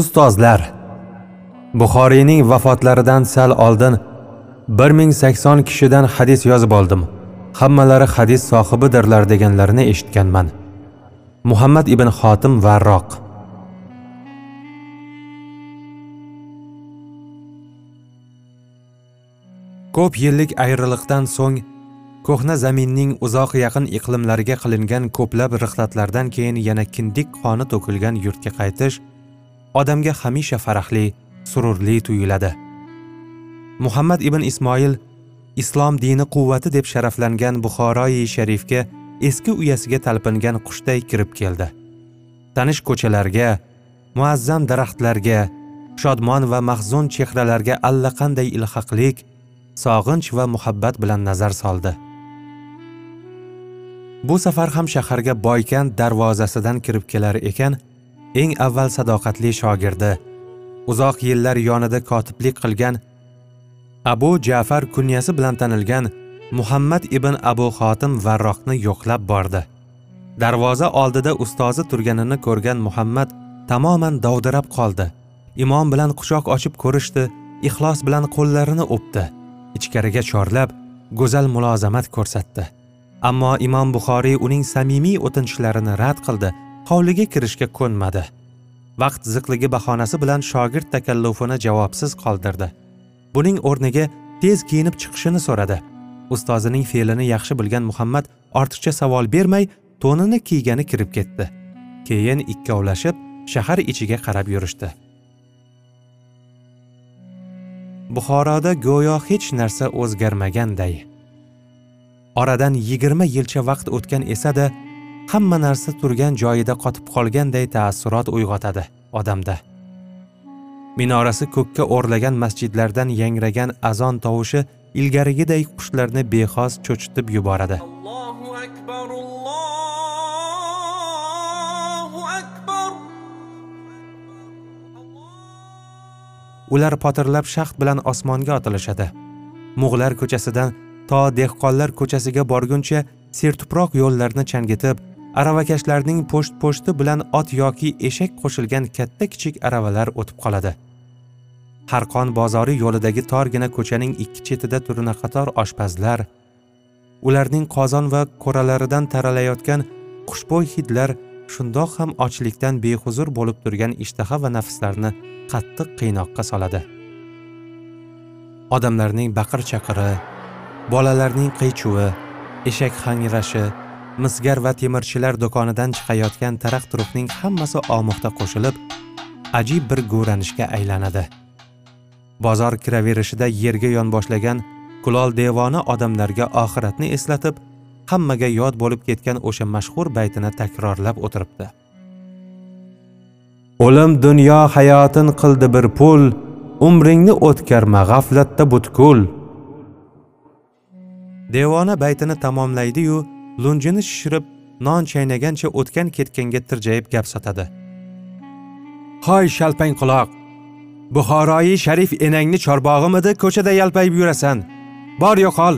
ustozlar buxoriyning vafotlaridan sal oldin 1080 kishidan hadis yozib oldim. Hammalari hadis sohibidirlar deganlarini eshitganman. Muhammad ibn xotim varroq. Ko'p yillik ayriliqdan so'ng ko'hna zaminning uzoq yaqin iqlimlariga qilingan ko'plab rixlatlardan keyin yana kindik qoni to'kilgan yurtga qaytish odamga hamisha farahli sururli tuyuladi. Muhammad ibn ismoil islom dini quvvati deb sharaflangan buxoroyi sharifga eski uyasiga talpingan qushday kirib keldi. Tanish ko'chalarga muazzam daraxtlarga shodmon va mahzun chehralarga allaqanday ilhaqlik sog'inch va muhabbat bilan nazar soldi. Bu safar ham shaharga boykand darvozasidan kirib kelar ekan eng avval sadoqatli shogirdi. Uzoq yillar yonida kotiblik qilgan abu jafar kunyasi bilan tanilgan muhammad ibn abu xotim varroqni yo'qlab bordi. Darvoza oldida ustozi turganini ko'rgan muhammad tamoman dovdirab qoldi. Imom bilan quchoq ochib ko'rishdi ixlos bilan qo'llarini o'pdi. Ichkariga chorlab go'zal mulozamat ko'rsatdi. Ammo imom buxoriy uning samimiy o'tinchlarini rad qildi. Hovliga kirishga ko'nmadi. Vaqt ziqligi bahonasi bilan shogird takallufini javobsiz qoldirdi. Buning o'rniga tez kiyinib chiqishini so'radi. Ustozining fe'lini yaxshi bilgan muhammad ortiqcha savol bermay to'nini kiygani kirib ketdi. Keyin ikkovlashib shahar ichiga qarab yurishdi. Buxoroda go'yo hech narsa o'zgarmaganday. Oradan yigirma yilcha vaqt o'tgan esada hamma narsa turgan joyida qotib qolganday taassurot uyg'otadi odamda. Minorasi ko'kka o'rlagan masjidlardan yangragan azon tovushi ilgarigiday qushlarni bexos cho'chitib yuboradi. Ular potirlab shaxt bilan osmonga otilishadi. Mug'lar ko'chasidan to dehqonlar ko'chasiga borguncha sertuproq yo'llarni changitib aravakashlarning po'sht po'shti bilan ot yoki eshak qo'shilgan katta kichik aravalar o'tib qoladi. Harqon bozori yo'lidagi torgina ko'chaning ikki chetida turnaqator oshpazlar ularning qozon va ko'ralaridan taralayotgan xushbo'y hidlar shundoq ham ochlikdan behuzur bo'lib turgan ishtaha va nafslarni qattiq qiynoqqa soladi. Odamlarning baqir chaqiri bolalarning qiychuvi eshak hangrashi misgar va temirchilar do'konidan chiqayotgan taraq turuqning hammasi omoqda qo'shilib ajib bir go'ranishga aylanadi. Bozor kiraverishida yerga yonboshlagan kulol devoni odamlarga oxiratni eslatib hammaga yod bo'lib ketgan o'sha mashhur baytini takrorlab o'tiribdi. O'lim dunyo hayotin qildi bir pul umringni o'tkarma g'aflatda butkul. Devona baytini tamomlaydi-yu lunjini shishirib non chaynagancha o'tgan ketganga tirjayib gap sotadi. Hoy shalpang quloq. Buxoroyi sharif enangni chorbog'imidi ko'chada yalpayib yurasan? Bor yo'qol.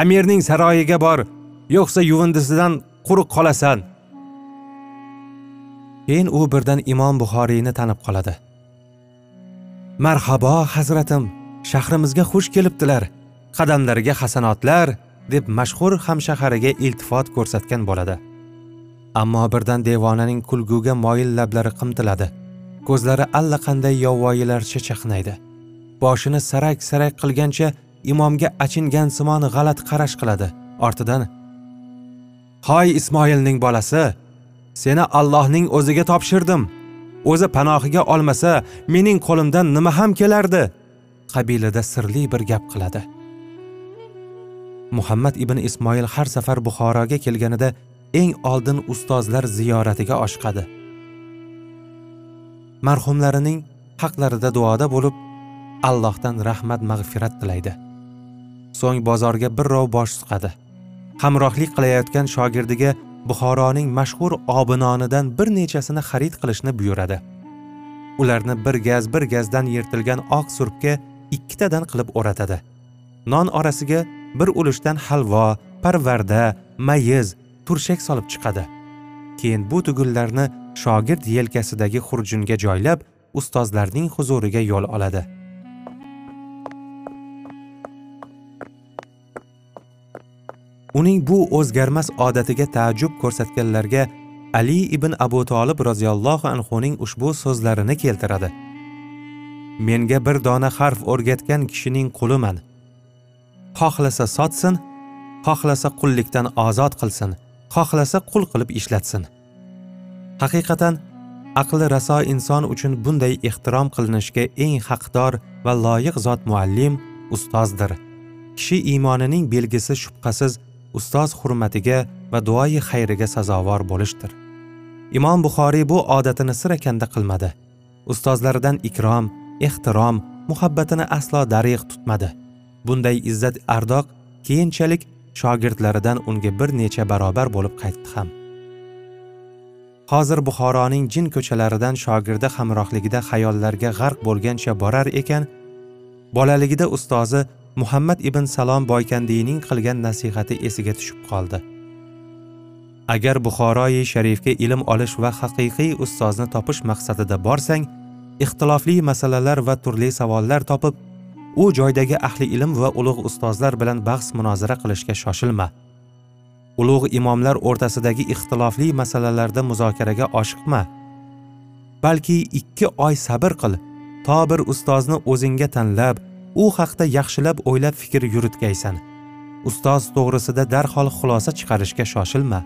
Amirning saroyiga bor. Yo'qsa yuvindisidan quruq qolasan. Keyin u birdan imom buxoriyni tanib qoladi. Marhabo hazratim shahrimizga xush kelibdilar. Qadamlariga hasanotlar deb mashhur hamshahariga iltifot ko'rsatgan bo'ladi. Ammo birdan devonaning kulguga moyil lablari qimtiladi. Ko'zlari allaqanday yovvoyilarcha chaqnaydi boshini sarak sarak qilgancha imomga achingan simon g'alat qarash qiladi. Ortidan hoy ismoilning bolasi seni allohning o'ziga topshirdim. O'zi panohiga olmasa mening qo'limdan nima ham kelardi? qabilida sirli bir gap qiladi. Muhammad ibn ismoil har safar buxoroga kelganida eng oldin ustozlar ziyoratiga oshiqadi. Marhumlarining haqlarida duoda bo'lib allohdan rahmat mag'firat tilaydi. So'ng bozorga bir rov bosh suqadi hamrohlik qilayotgan shogirdiga buxoroning mashhur obinonidan bir nechasini xarid qilishni buyuradi. Ularni bir gaz bir gazdan yirtilgan oq surpga ikkitadan qilib o'ratadi. Non orasiga bir ulushdan halvo parvarda mayiz turshak solib chiqadi. Keyin bu tugunlarni shogird yelkasidagi xurjunga joylab ustozlarning huzuriga yo'l oladi. Uning bu o'zgarmas odatiga taajjub ko'rsatganlarga ali ibn abu tolib roziyallohu anhuning ushbu so'zlarini keltiradi. Menga bir dona harf o'rgatgan kishining quliman. Xohlasa sotsin xohlasa qullikdan ozod qilsin xohlasa qul qilib ishlatsin. Haqiqatan aqli raso inson uchun bunday ehtirom qilinishga eng haqdor va loyiq zot muallim ustozdir. Kishi iymonining belgisi shubhasiz ustoz hurmatiga va duoyi xayriga sazovor bo'lishdir. Imom buxoriy bu odatini sira kanda qilmadi. Ustozlaridan ikrom ehtirom muhabbatini aslo dariq tutmadi. Bunday izzat ardoq keyinchalik shogirdlaridan unga bir necha barobar bo'lib qaytdi ham. Hozir buxoroning jin ko'chalaridan shogirdi hamrohligida xayollarga g'arq bo'lgancha borar ekan bolaligida ustozi muhammad ibn salom boykandiyning qilgan nasihati esiga tushib qoldi. Agar buxoroyi sharifga ilm olish va haqiqiy ustozni topish maqsadida borsang ixtilofli masalalar va turli savollar topib u joydagi ahli ilm va ulug' ustozlar bilan bahs munozara qilishga shoshilma. Ulug' imomlar o'rtasidagi ixtilofli masalalarda muzokaraga oshiqma. Balki ikki oy sabr qil to bir ustozni o'zingga tanlab u haqda yaxshilab o'ylab fikr yuritgaysan. Ustoz to'g'risida darhol xulosa chiqarishga shoshilma.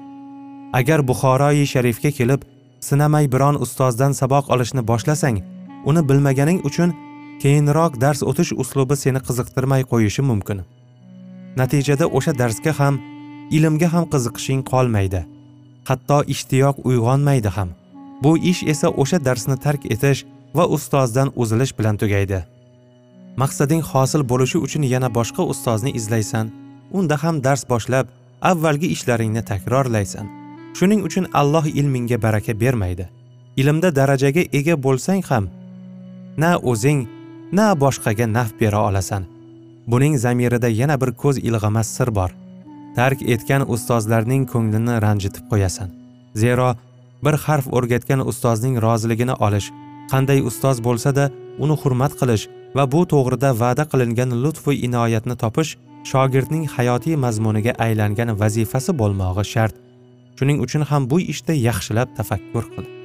Agar buxoroyi sharifga kelib sinamay biron ustozdan saboq olishni boshlasang uni bilmaganing uchun keyinroq dars o'tish uslubi seni qiziqtirmay qo'yishi mumkin. Natijada o'sha darsga ham ilmga ham qiziqishing qolmaydi. Hatto ishtiyoq uyg'onmaydi ham. Bu ish esa o'sha darsni tark etish va ustozdan uzilish bilan tugaydi. Maqsading hosil bo'lishi uchun yana boshqa ustozni izlaysan. Unda ham dars boshlab avvalgi ishlaringni takrorlaysan. Shuning uchun alloh ilmingga baraka bermaydi. Ilmda darajaga ega bo'lsang ham na o'zing na boshqaga naf bera olasan. Buning zamirida yana bir ko'z ilg'amas sir bor. Tark etgan ustozlarning ko'nglini ranjitib qo'yasan. Zero bir harf o'rgatgan ustozning roziligini olish qanday ustoz bo'lsa-da uni hurmat qilish va bu to'g'rida va'da qilingan lutfu inoyatni topish shogirdning hayotiy mazmuniga aylangan vazifasi bo'lmog'i shart. Shuning uchun ham bu ishda yaxshilab tafakkur qil.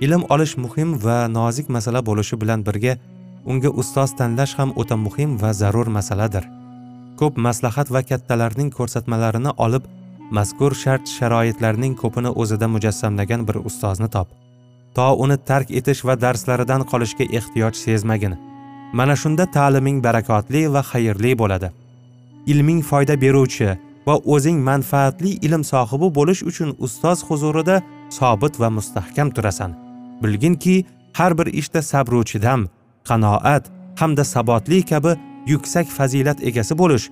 Ilm olish muhim va nozik masala bo'lishi bilan birga unga ustoz tanlash ham o'ta muhim va zarur masaladir. Ko'p maslahat va kattalarning ko'rsatmalarini olib mazkur shart sharoitlarning ko'pini o'zida mujassamlagan bir ustozni top. To uni tark etish va darslaridan qolishga ehtiyoj sezmagin. Mana shunda ta'liming barakotli va xayrli bo'ladi. Ilming foyda beruvchi va o'zing manfaatli ilm sohibi bo'lish uchun ustoz huzurida sobit va mustahkam turasan. Bilginki har bir ishda sabru chidam qanoat hamda sabotli kabi yuksak fazilat egasi bo'lish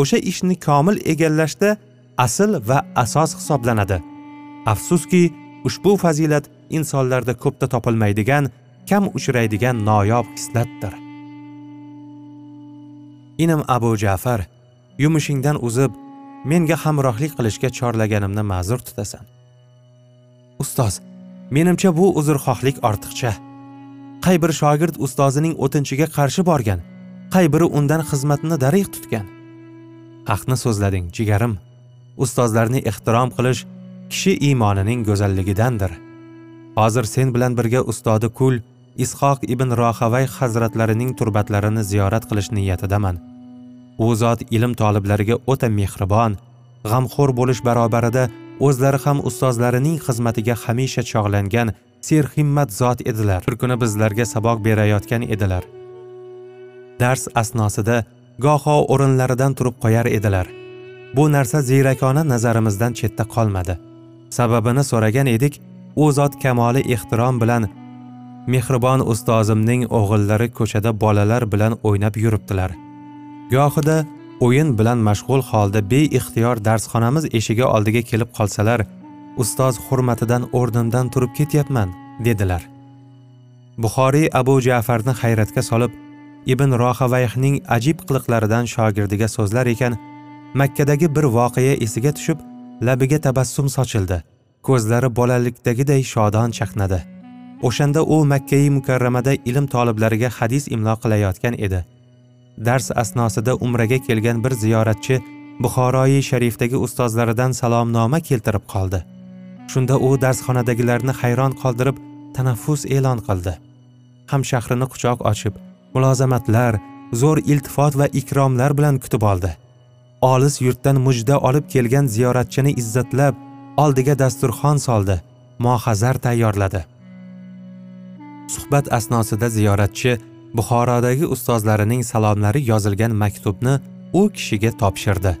o'sha ishni komil egallashda asl va asos hisoblanadi. Afsuski ushbu fazilat insonlarda ko'pda topilmaydigan kam uchraydigan noyob hislatdir. Inim abu jafar yumushingdan uzib menga hamrohlik qilishga chorlaganimni ma'zur tutasan. Ustoz menimcha bu uzrxohlik ortiqcha. Qay bir shogird ustozining o'tinchiga qarshi borgan qay biri undan xizmatni darig' tutgan. Haqni so'zlading jigarim. Ustozlarni ehtirom qilish kishi iymonining go'zalligidandir. Hozir sen bilan birga ustodi kul ishoq ibn rohavay hazratlarining turbatlarini ziyorat qilish niyatidaman. U zot ilm toliblariga o'ta mehribon g'amxo'r bo'lish barobarida o'zlari ham ustozlarining xizmatiga hamisha chog'langan serhimmat zot edilar. Bir kuni bizlarga saboq berayotgan edilar. Dars asnosida goho o'rinlaridan turib qo'yar edilar. Bu narsa ziyrakona nazarimizdan chetda qolmadi. Sababini so'ragan edik u zot kamoli ehtirom bilan mehribon ustozimning o'g'illari ko'chada bolalar bilan o'ynab yuribdilar. Gohida o'yin bilan mashg'ul holda beixtiyor darsxonamiz eshigi oldiga kelib qolsalar ustoz hurmatidan o'rnimdan turib ketyapman dedilar. Buxoriy abu jafarni hayratga solib ibn rohavayhning ajib qiliqlaridan shogirdiga so'zlar ekan makkadagi bir voqea esiga tushib labiga tabassum sochildi. Ko'zlari bolalikdagiday shodon chaqnadi. O'shanda u makkai mukarramada ilm toliblariga hadis imlo qilayotgan edi. Dars asnosida umraga kelgan bir ziyoratchi buxoroyi sharifdagi ustozlaridan salomnoma keltirib qoldi. Shunda u darsxonadagilarni hayron qoldirib tanaffus e'lon qildi. Hamshahrini quchoq ochib mulozamatlar zo'r iltifot va ikromlar bilan kutib oldi. Olis yurtdan mujda olib kelgan ziyoratchini izzatlab oldiga dasturxon soldi mohazar tayyorladi. Suhbat asnosida ziyoratchi buxorodagi ustozlarining salomlari yozilgan maktubni u kishiga topshirdi.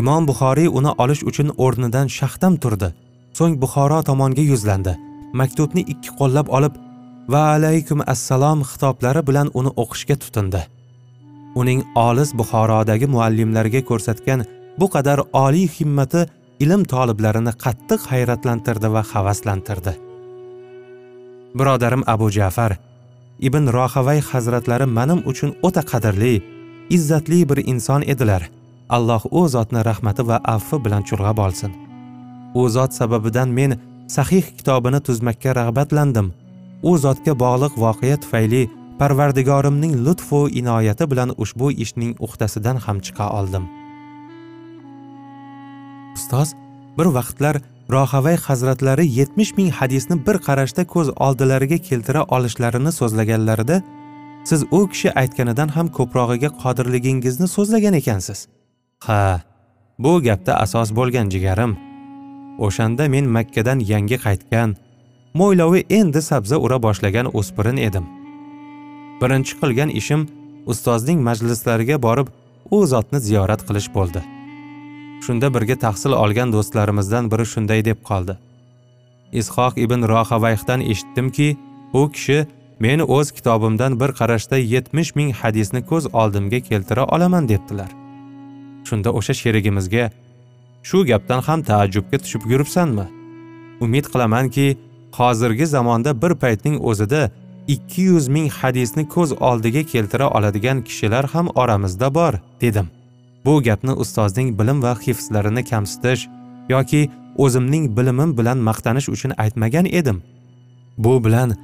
Imom buxoriy uni olish uchun o'rnidan shahdam turdi. So'ng buxoro tomonga yuzlandi. Maktubni ikki qo'llab olib va alaykum assalom xitoblari bilan uni o'qishga tutindi. Uning olis buxorodagi muallimlarga ko'rsatgan bu qadar oliy himmati ilm toliblarini qattiq hayratlantirdi va havaslantirdi. Birodarim abu jafar ibn rohavay hazratlari manim uchun o'ta qadrli izzatli bir inson edilar. Alloh u zotni rahmati va afvi bilan chulg'ab olsin. U zot sababidan men sahih kitobini tuzmakka rag'batlandim. U zotga bog'liq voqea tufayli parvardigorimning lutfu inoyati bilan ushbu ishning uhdasidan ham chiqa oldim. Ustoz bir vaqtlar rohavay hazratlari yetmish ming hadisni bir qarashda ko'z oldilariga keltira olishlarini so'zlaganlarida siz u kishi aytganidan ham ko'prog'iga qodirligingizni so'zlagan ekansiz. Ha bu gapda asos bo'lgan jigarim. O'shanda men makkadan yangi qaytgan mo'ylovi endi sabza ura boshlagan o'spirin edim. Birinchi qilgan ishim ustozning majlislariga borib u zotni ziyorat qilish bo'ldi. Shunda birga tahsil olgan do'stlarimizdan biri shunday deb qoldi. Ishoq ibn rohavayhdan eshitdimki u kishi men o'z kitobimdan bir qarashda yetmish ming hadisni ko'z oldimga keltira olaman debdilar. Shunda o'sha sherigimizga shu gapdan ham taajjubga tushib yuribsanmi? Umid qilamanki hozirgi zamonda bir paytning o'zida 200 ming hadisni ko'z oldiga keltira oladigan kishilar ham oramizda bor dedim. Bu gapni ustozning bilim va hifzlarini kamsitish yoki o'zimning bilimim bilan maqtanish uchun aytmagan edim. Bu bilan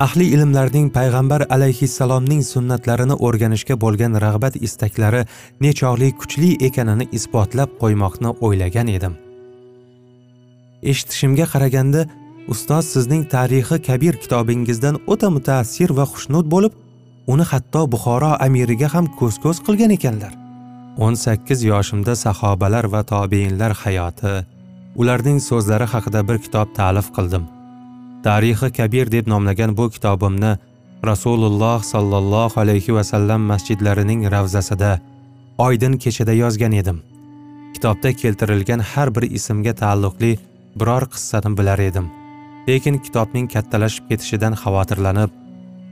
ahli ilmlarning payg'ambar alayhissalomning sunnatlarini o'rganishga bo'lgan rag'bat istaklari nechog'lik kuchli ekanini isbotlab qo'ymoqni o'ylagan edim. Eshitishimga qaraganda ustoz sizning tarixi kabir kitobingizdan o'ta mutaassir va xushnud bo'lib uni hatto buxoro amiriga ham ko'z ko'z qilgan ekanlar. 18 yoshimda sahobalar va tobeinlar hayoti. Ularning so'zlari haqida bir kitob ta'lif qildim. Tarixi kabir deb nomlagan bu kitobimni rasululloh sollallohu alayhi vasallam masjidlarining ravzasida oydin kechada yozgan edim. Kitobda keltirilgan har bir ismga taalluqli biror qissani bilar edim. Lekin kitobning kattalashib ketishidan xavotirlanib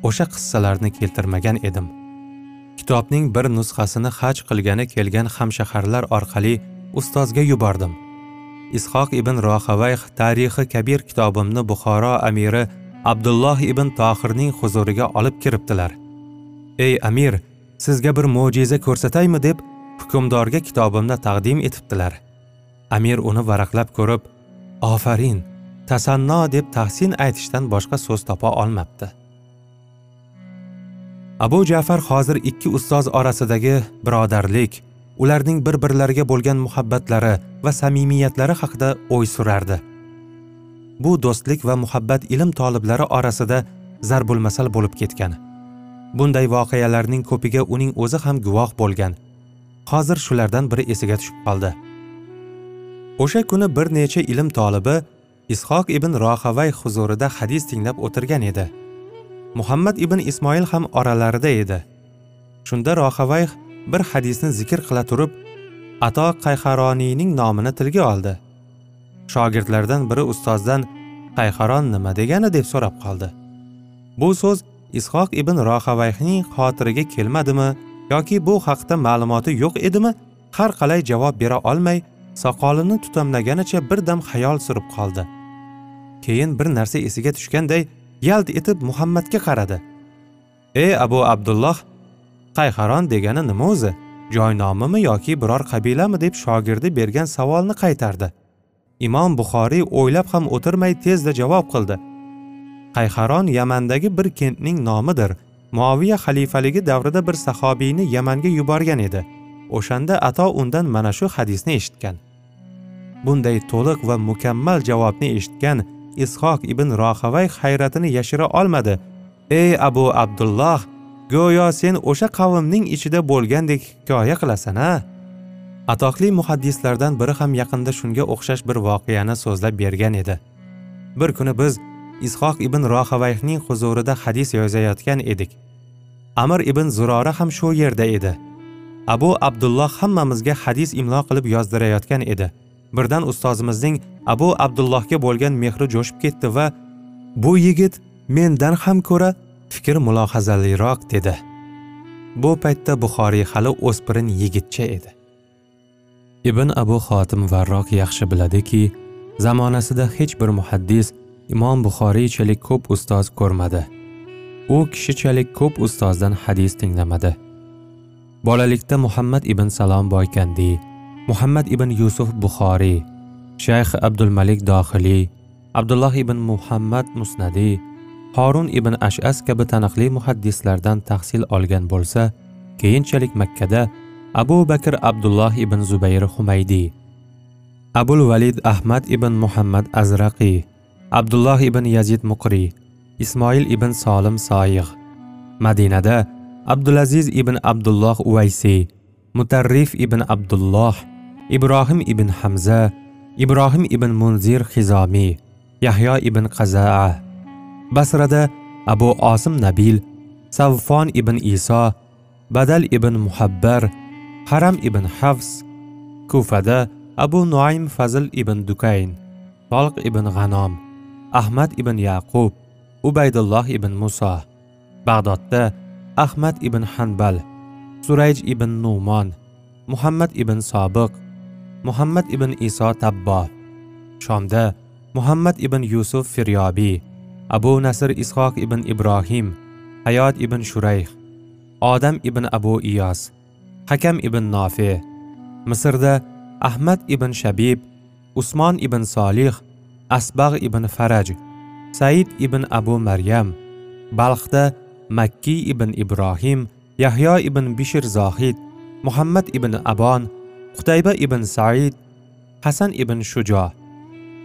o'sha qissalarni keltirmagan edim. Kitobning bir nusxasini haj qilgani kelgan hamshaharlar orqali ustozga yubordim. Ishoq ibn rohavayh tarixi kabir kitobimni buxoro amiri abdulloh ibn tohirning huzuriga olib kiribdilar. Ey amir sizga bir mo'jiza ko'rsataymi? deb hukmdorga kitobimni taqdim etibdilar. Amir uni varaqlab ko'rib ofarin tasanno deb tahsin aytishdan boshqa so'z topa olmabdi. Abu jafar hozir ikki ustoz orasidagi birodarlik ularning bir birlariga bo'lgan muhabbatlari va samimiyatlari haqida o'y surardi. Bu do'stlik va muhabbat ilm toliblari orasida zarbul masal bo'lib ketgan. Bunday voqealarning ko'piga uning o'zi ham guvoh bo'lgan. Hozir shulardan biri esiga tushib qoldi. O'sha kuni bir necha ilm tolibi ishoq ibn rohavay huzurida hadis tinglab o'tirgan edi. Muhammad ibn ismoil ham oralarida edi. Shunda rohavay bir hadisni zikr qila turib ato qayharoniyning nomini tilga oldi. Shogirdlardan biri ustozdan qayharon nima degani? deb so'rab qoldi. Bu so'z ishoq ibn rohavayhning xotiriga kelmadimi yoki bu haqda ma'lumoti yo'q edimi har qalay javob bera olmay soqolini tutamlaganicha bir dam xayol surib qoldi. Keyin bir narsa esiga tushganday yalt etib muhammadga qaradi. Ey abu abdulloh qayharon degani nima o'zi? Joy nomimi yoki biror qabilami? deb shogirdi bergan savolni qaytardi. Imom buxoriy o'ylab ham o'tirmay tezda javob qildi. Qayharon yamandagi bir kentning nomidir. Muoviya xalifaligi davrida bir sahobiyni yamanga yuborgan edi. O'shanda ato undan mana shu hadisni eshitgan. Bunday to'liq va mukammal javobni eshitgan ishoq ibn rohavay hayratini yashira olmadi. Ey abu abdulloh go'yo sen o'sha qavmning ichida bo'lgandek hikoya qilasan a atoqli muhaddislardan biri ham yaqinda shunga o'xshash bir voqeani so'zlab bergan edi. Bir kuni biz ishoq ibn rohavayhning huzurida hadis yozayotgan edik. Amir ibn zurora ham shu yerda edi. Abu abdulloh hammamizga hadis imlo qilib yozdirayotgan edi. Birdan ustozimizning abu abdullohga bo'lgan mehri jo'shib ketdi va bu yigit mendan ham ko'ra fikr mulohazaliroq dedi. Bu paytda buxoriy hali o'spirin yigitcha edi. Ibn abu xotim varroq yaxshi biladiki zamonasida hech bir muhaddis imom buxoriychalik ko'p ustoz ko'rmadi. U kishichalik ko'p ustozdan hadis tinglamadi. Bolalikda muhammad ibn salom boykandiy muhammad ibn yusuf buxoriy shayx abdulmalik dohiliy abdulloh ibn muhammad musnadiy horun ibn ashas kabi taniqli muhaddislardan tahsil olgan bo'lsa keyinchalik makkada abu bakr abdulloh ibn zubayr humaydiy abul valid ahmad ibn muhammad azraqiy abdulloh ibn yazid muqriy ismoil ibn solim soyigʼ madinada abdulaziz ibn abdulloh uvaysiy mutarrif ibn abdulloh ibrohim ibn hamza ibrohim ibn munzir xizomiy yahyo ibn qazaa. Basrada abu osim nabil savfon ibn iso badal ibn muhabbar haram ibn hafs kufada abu noim fazil ibn dukayn tolq ibn g'anom ahmad ibn yaqub ubaydulloh ibn muso bag'dodda ahmad ibn hanbal surayj ibn numon muhammad ibn sobiq muhammad ibn iso tabbo shomda muhammad ibn yusuf firyobiy abu nasr ishoq ibn ibrohim hayot ibn shurayh odam ibn abu iyos hakam ibn nofi misrda ahmad ibn shabib usmon ibn solih asbag' ibn faraj said ibn abu maryam balxda makkiy ibn ibrohim yahyo ibn bishir zohid muhammad ibn abon qutayba ibn said hasan ibn shujo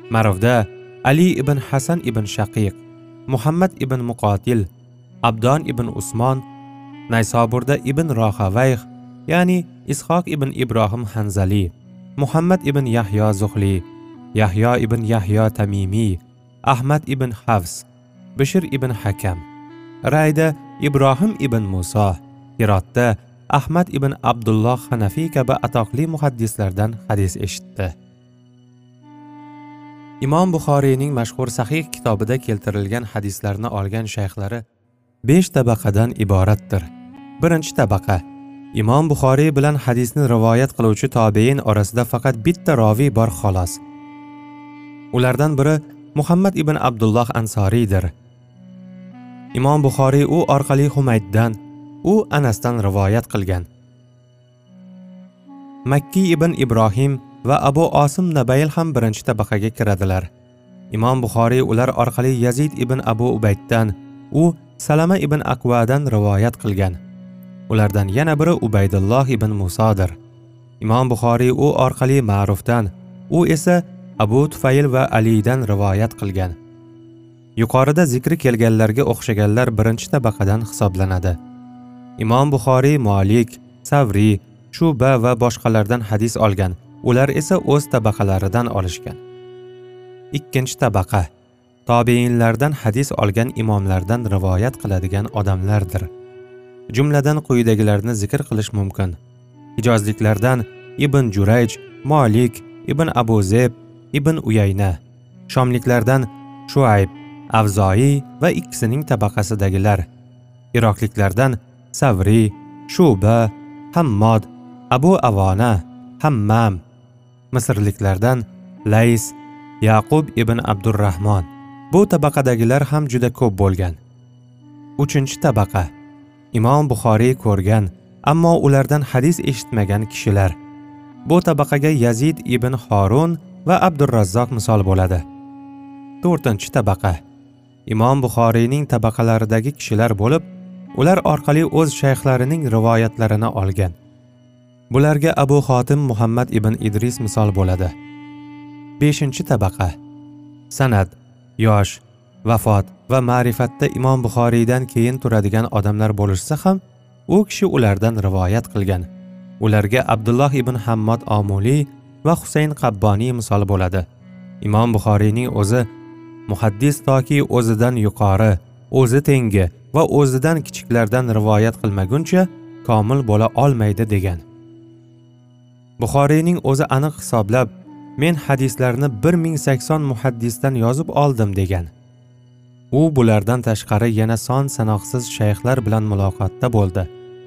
marovda ali ibn hasan ibn shaqiq muhammad ibn muqotil abdon ibn usmon naysoburda ibn rohavayh ya'ni ishoq ibn ibrohim hanzali muhammad ibn yahyo zuhli yahyo ibn yahyo tamimiy ahmad ibn havs bishir ibn hakam rayda ibrohim ibn muso hirotda ahmad ibn abdulloh hanafiy kabi atoqli muhaddislardan hadis eshitdi. Imom buxoriyning mashhur sahih kitobida keltirilgan hadislarni olgan shayxlari besh tabaqadan iboratdir. Birinchi tabaqa imom buxoriy bilan hadisni rivoyat qiluvchi tobein orasida faqat bitta roviy bor xolos. Ulardan biri muhammad ibn abdulloh ansoriydir imom buxoriy u orqali humayddan u anasdan rivoyat qilgan. Makki ibn ibrohim va abu osim nabayl ham birinchi tabaqaga kiradilar. Imom buxoriy ular orqali yazid ibn abu ubayddan u salama ibn akvadan rivoyat qilgan. Ulardan yana biri ubaydulloh ibn musodir. Imom buxoriy u orqali ma'rufdan u esa abu tufayl va alidan rivoyat qilgan. Yuqorida zikri kelganlarga o'xshaganlar birinchi tabaqadan hisoblanadi. Imom buxoriy molik savriy shuba va boshqalardan hadis olgan. Ular esa o'z tabaqalaridan olishgan. Ikkinchi tabaqa. Tobeinlardan hadis olgan imomlardan rivoyat qiladigan odamlardir. Jumladan quyidagilarni zikr qilish mumkin. Hijozliklardan ibn jurayj molik ibn abu zeb ibn uyayna. Shomliklardan shuayb avzoiy va ikkisining tabaqasidagilar. Iroqliklardan savriy shuba hammod abu avona hammam. Misrliklardan lays yaqub ibn abdurahmon bu tabaqadagilar ham juda ko'p bo'lgan. Uchinchi tabaqa. Imom buxoriy ko'rgan ammo ulardan hadis eshitmagan kishilar. Bu tabaqaga yazid ibn horun va abdurazzoq misol bo'ladi. To'rtinchi tabaqa. Imom buxoriyning tabaqalaridagi kishilar bo'lib ular orqali o'z shayxlarining rivoyatlarini olgan. Bularga abu xotim muhammad ibn idris misol bo'ladi. Beshinchi tabaqa. San'at yosh vafot va ma'rifatda imom buxoriydan keyin turadigan odamlar bo'lishsa ham u kishi ulardan rivoyat qilgan. Ularga abdulloh ibn hammod omuliy va husayn qabboniy misol bo'ladi. Imom buxoriyning o'zi muhaddis toki o'zidan yuqori o'zi tengi va o'zidan kichiklardan rivoyat qilmaguncha komil bo'la olmaydi degan. Buxoriyning o'zi aniq hisoblab men hadislarni 1080 muhaddisdan yozib oldim degan. U bulardan tashqari yana son sanoqsiz shayxlar bilan muloqotda bo'ldi.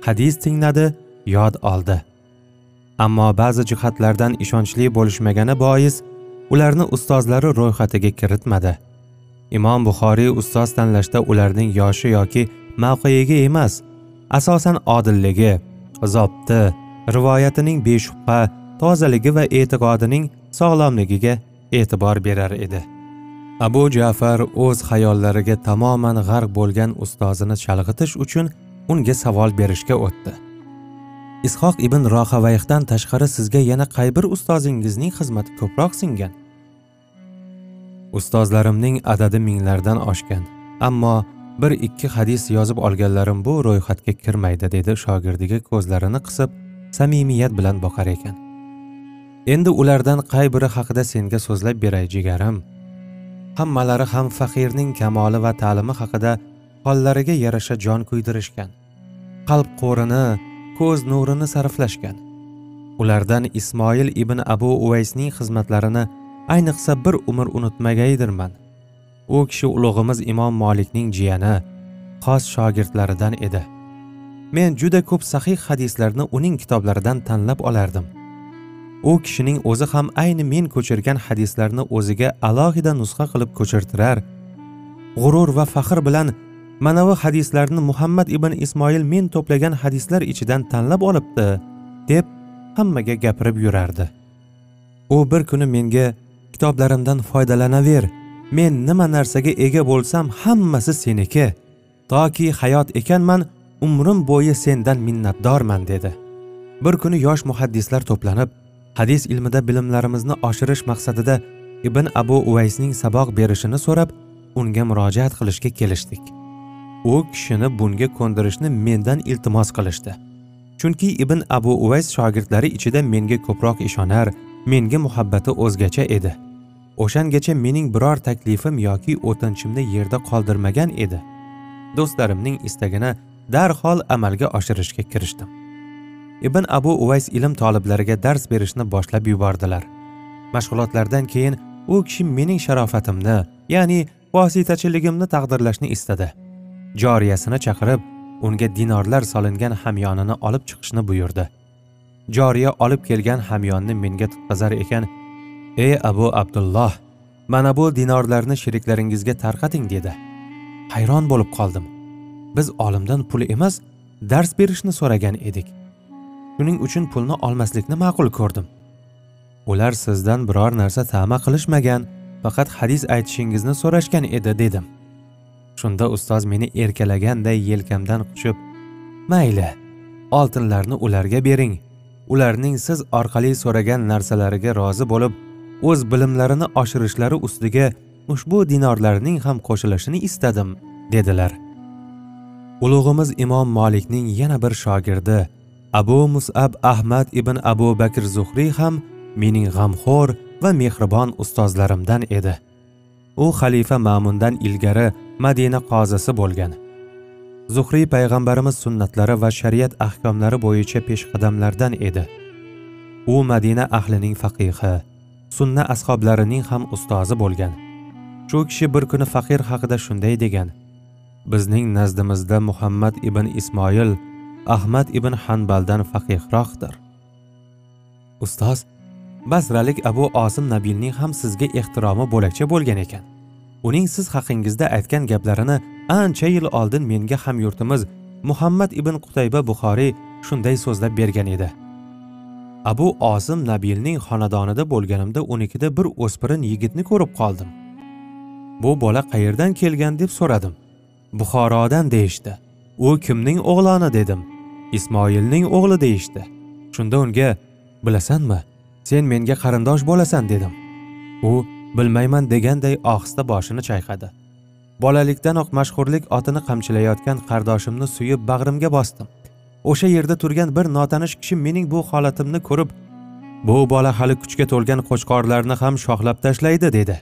Hadis tingladi yod oldi. Ammo ba'zi jihatlardan ishonchli bo'lishmagani bois ularni ustozlari ro'yxatiga kiritmadi. Imom buxoriy ustoz tanlashda ularning yoshi yoki mavqeiga emas asosan odilligi zobti rivoyatining beshubha tozaligi va e'tiqodining sog'lomligiga e'tibor berar edi. Abu jafar o'z xayollariga tamoman g'arq bo'lgan ustozini chalg'itish uchun unga savol berishga o'tdi. Ishoq ibn rohavayhdan tashqari sizga yana qay bir ustozingizning xizmati ko'proq singan? Ustozlarimning adadi minglardan oshgan. Ammo bir ikki hadis yozib olganlarim bu ro'yxatga kirmaydi dedi shogirdiga ko'zlarini qisib samimiyat bilan boqar ekan. Endi ulardan qay biri haqida senga so'zlab beray jigarim? Hammalari ham faqirning kamoli va ta'limi haqida hollariga yarasha jon kuydirishgan. Qalb qo'rini ko'z nurini sarflashgan. Ulardan ismoil ibn abu uvaysning xizmatlarini ayniqsa bir umr unutmagaydirman. U kishi ulug'imiz imom molikning jiyani xos shogirdlaridan edi. Men juda ko'p sahih hadislarni uning kitoblaridan tanlab olardim. U kishining o'zi ham ayni men ko'chirgan hadislarni o'ziga alohida nusxa qilib ko'chirtirar. G'urur va faxr bilan manavi hadislarni muhammad ibn ismoil men to'plagan hadislar ichidan tanlab olibdi deb hammaga gapirib yurardi. U bir kuni menga kitoblarimdan foydalanaver. Men nima narsaga ega bo'lsam hammasi seniki. Toki hayot ekanman umrim bo'yi sendan minnatdorman dedi. Bir kuni yosh muhaddislar to'planib hadis ilmida bilimlarimizni oshirish maqsadida ibn abu uvaysning saboq berishini so'rab unga murojaat qilishga kelishdik. U kishini bunga ko'ndirishni mendan iltimos qilishdi. Chunki ibn abu uvays shogirdlari ichida menga ko'proq ishonar menga muhabbati o'zgacha edi. O'shangacha mening biror taklifim yoki o'tinchimni yerda qoldirmagan edi. Do'stlarimning istagini darhol amalga oshirishga kirishdim. Ibn abu uvays ilm toliblariga dars berishni boshlab yubordilar. Mashg'ulotlardan keyin u kishi mening sharofatimni ya'ni vositachiligimni taqdirlashni istadi. Joriyasini chaqirib unga dinorlar solingan hamyonini olib chiqishni buyurdi. Joriya olib kelgan hamyonni menga tutqazar ekan. Ey abu abdulloh mana bu dinorlarni sheriklaringizga tarqating dedi. Hayron bo'lib qoldim. Biz olimdan pul emas dars berishni so'ragan edik. Shuning uchun pulni olmaslikni ma'qul ko'rdim. Ular sizdan biror narsa ta'ma qilishmagan faqat hadis aytishingizni so'rashgan edi dedim. Shunda ustoz meni erkalaganday yelkamdan quchib mayli oltinlarni ularga bering. Ularning siz orqali so'ragan narsalariga rozi bo'lib o'z bilimlarini oshirishlari ustiga ushbu dinorlarning ham qo'shilishini istadim dedilar. Ulug'imiz imom molikning yana bir shogirdi abu musab ahmad ibn abu bakr zuhriy ham mening g'amxo'r va mehribon ustozlarimdan edi. U xalifa ma'mundan ilgari madina qozisi bo'lgan. Zuhriy payg'ambarimiz sunnatlari va shariat ahkomlari bo'yicha peshqadamlardan edi. U madina ahlining faqihi sunna ashoblarining ham ustozi bo'lgan. Shu kishi bir kuni faqir haqida shunday degan bizning nazdimizda muhammad ibn ismoil ahmad ibn hanbaldan faqihroqdir. Ustoz basralik abu osim nabilning ham sizga ehtiromi bo'lakcha bo'lgan ekan. Uning siz haqingizda aytgan gaplarini ancha yil oldin menga hamyurtimiz muhammad ibn qutayba buxoriy shunday so'zlab bergan edi. Abu osim nabilning xonadonida bo'lganimda unikida bir o'spirin yigitni ko'rib qoldim. Bu bola qayerdan kelgan deb so'radim. Buxorodan deyishdi. U kimning o'g'loni dedim. Ismoilning o'g'li deyishdi. Shunda unga bilasanmi sen menga qarindosh bo'lasan dedim. U bilmayman deganday ohista boshini chayqadi. Bolalikdanoq mashhurlik otini qamchilayotgan qardoshimni suyib bag'rimga bosdim. O'sha yerda turgan bir notanish kishi mening bu holatimni ko'rib bu bola hali kuchga to'lgan qo'chqorlarni ham shoxlab tashlaydi dedi.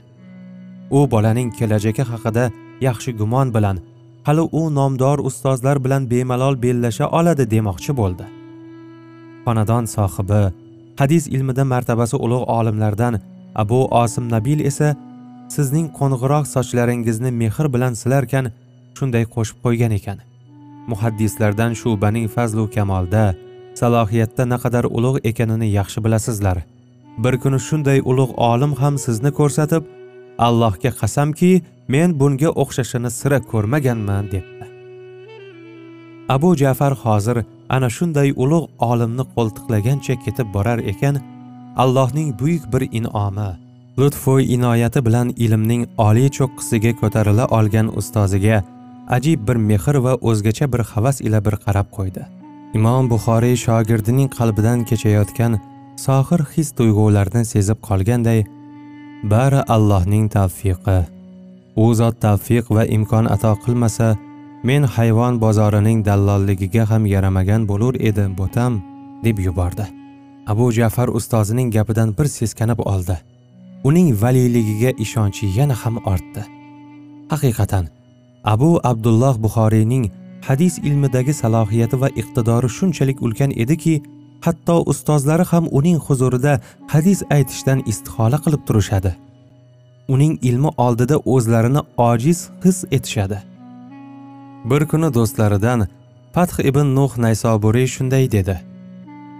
U bolaning kelajagi haqida yaxshi gumon bilan hali u nomdor ustozlar bilan bemalol bellasha oladi demoqchi bo'ldi. Xonadon sohibi hadis ilmida martabasi ulug' olimlardan abu osim nabil esa sizning qo'ng'iroq sochlaringizni mehr bilan silarkan shunday qo'shib qo'ygan ekan. Muhaddislardan shubaning fazlu kamolda salohiyatda naqadar ulug' ekanini yaxshi bilasizlar. Bir kuni shunday ulug' olim ham sizni ko'rsatib allohga qasamki men bunga o'xshashini sira ko'rmaganman debdi. Abu jafar hozir ana shunday ulug' olimni qo'ltiqlagancha ketib borar ekan allohning buyuk bir in'omi lutfu inoyati bilan ilmning oliy cho'qqisiga ko'tarila olgan ustoziga ajib bir mehr va o'zgacha bir havas ila bir qarab qo'ydi. Imom buxoriy shogirdining qalbidan kechayotgan sohir his tuyg'ularni sezib qolganday bari allohning tavfiqi. U zot tavfiq va imkon ato qilmasa men hayvon bozorining dallolligiga ham yaramagan bo'lur edim bo'tam deb yubordi. Abu jafar ustozining gapidan bir seskanib oldi. Uning valiyligiga ishonchi yana ham ortdi. Haqiqatan abu abdulloh buxoriyning hadis ilmidagi salohiyati va iqtidori shunchalik ulkan ediki hatto ustozlari ham uning huzurida hadis aytishdan istihola qilib turishadi. Uning ilmi oldida o'zlarini ojiz his etishadi. Bir kuni do'stlaridan fath ibn nuh naysoburiy shunday dedi.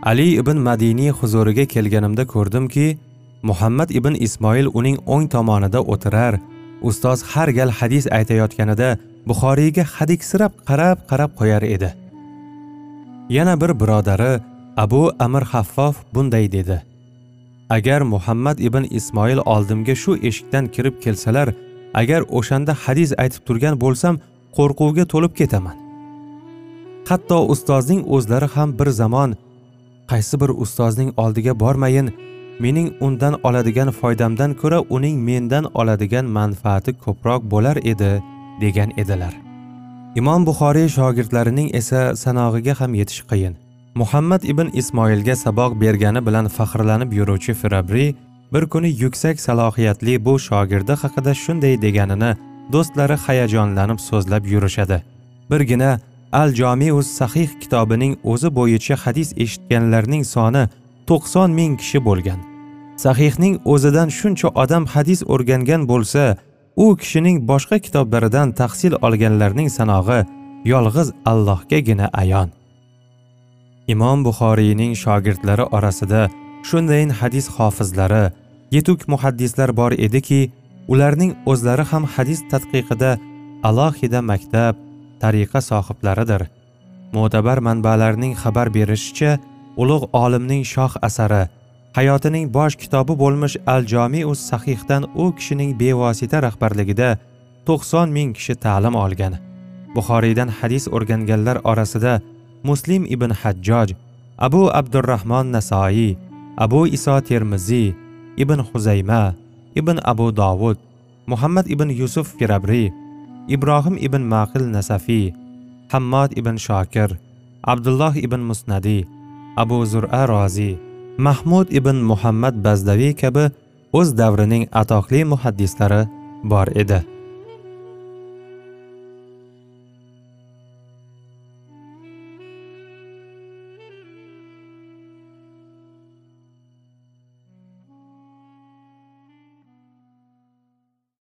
Ali ibn madiniy huzuriga kelganimda ko'rdimki muhammad ibn ismoil uning o'ng tomonida o'tirar. Ustoz har gal hadis aytayotganida buxoriyga hadiksirab qarab qarab qo'yar edi. Yana bir birodari abu amir haffof bunday dedi. Agar muhammad ibn ismoil oldimga shu eshikdan kirib kelsalar agar o'shanda hadis aytib turgan bo'lsam qo'rquvga to'lib ketaman. Hatto ustozning o'zlari ham bir zamon qaysi bir ustozning oldiga bormayin mening undan oladigan foydamdan ko'ra uning mendan oladigan manfaati ko'proq bo'lar edi degan edilar. Imom buxoriy shogirdlarining esa sanog'iga ham yetish qiyin. Muhammad ibn ismoilga saboq bergani bilan faxrlanib yuruvchi firabri bir kuni yuksak salohiyatli bu shogirdi haqida shunday deganini do'stlari hayajonlanib so'zlab yurishadi. Birgina al jomius sahih kitobining o'zi bo'yicha hadis eshitganlarning soni to'qson ming kishi bo'lgan. Sahihning o'zidan shuncha odam hadis o'rgangan bo'lsa u kishining boshqa kitoblaridan tahsil olganlarning sanog'i yolg'iz allohgagina ayon. Imom buxoriyning shogirdlari orasida shundayin hadis hofizlari yetuk muhaddislar bor ediki ularning o'zlari ham hadis tadqiqida alohida maktab tariqa sohiblaridir. Mo'tabar manbalarning xabar berishicha ulug' olimning shoh asari hayotining bosh kitobi bo'lmish al jomius sahihdan u kishining bevosita rahbarligida to'qson ming kishi ta'lim olgan. Buxoriydan hadis o'rganganlar orasida muslim ibn hajjoj abu abdurahmon nasoiy abu iso termiziy ibn huzayma ibn abu dovud muhammad ibn yusuf firabriy ibrohim ibn maqil nasafiy hammod ibn shokir abdulloh ibn musnadiy abu zur'a roziy mahmud ibn muhammad bazdaviy kabi o'z davrining atoqli muhaddislari bor edi.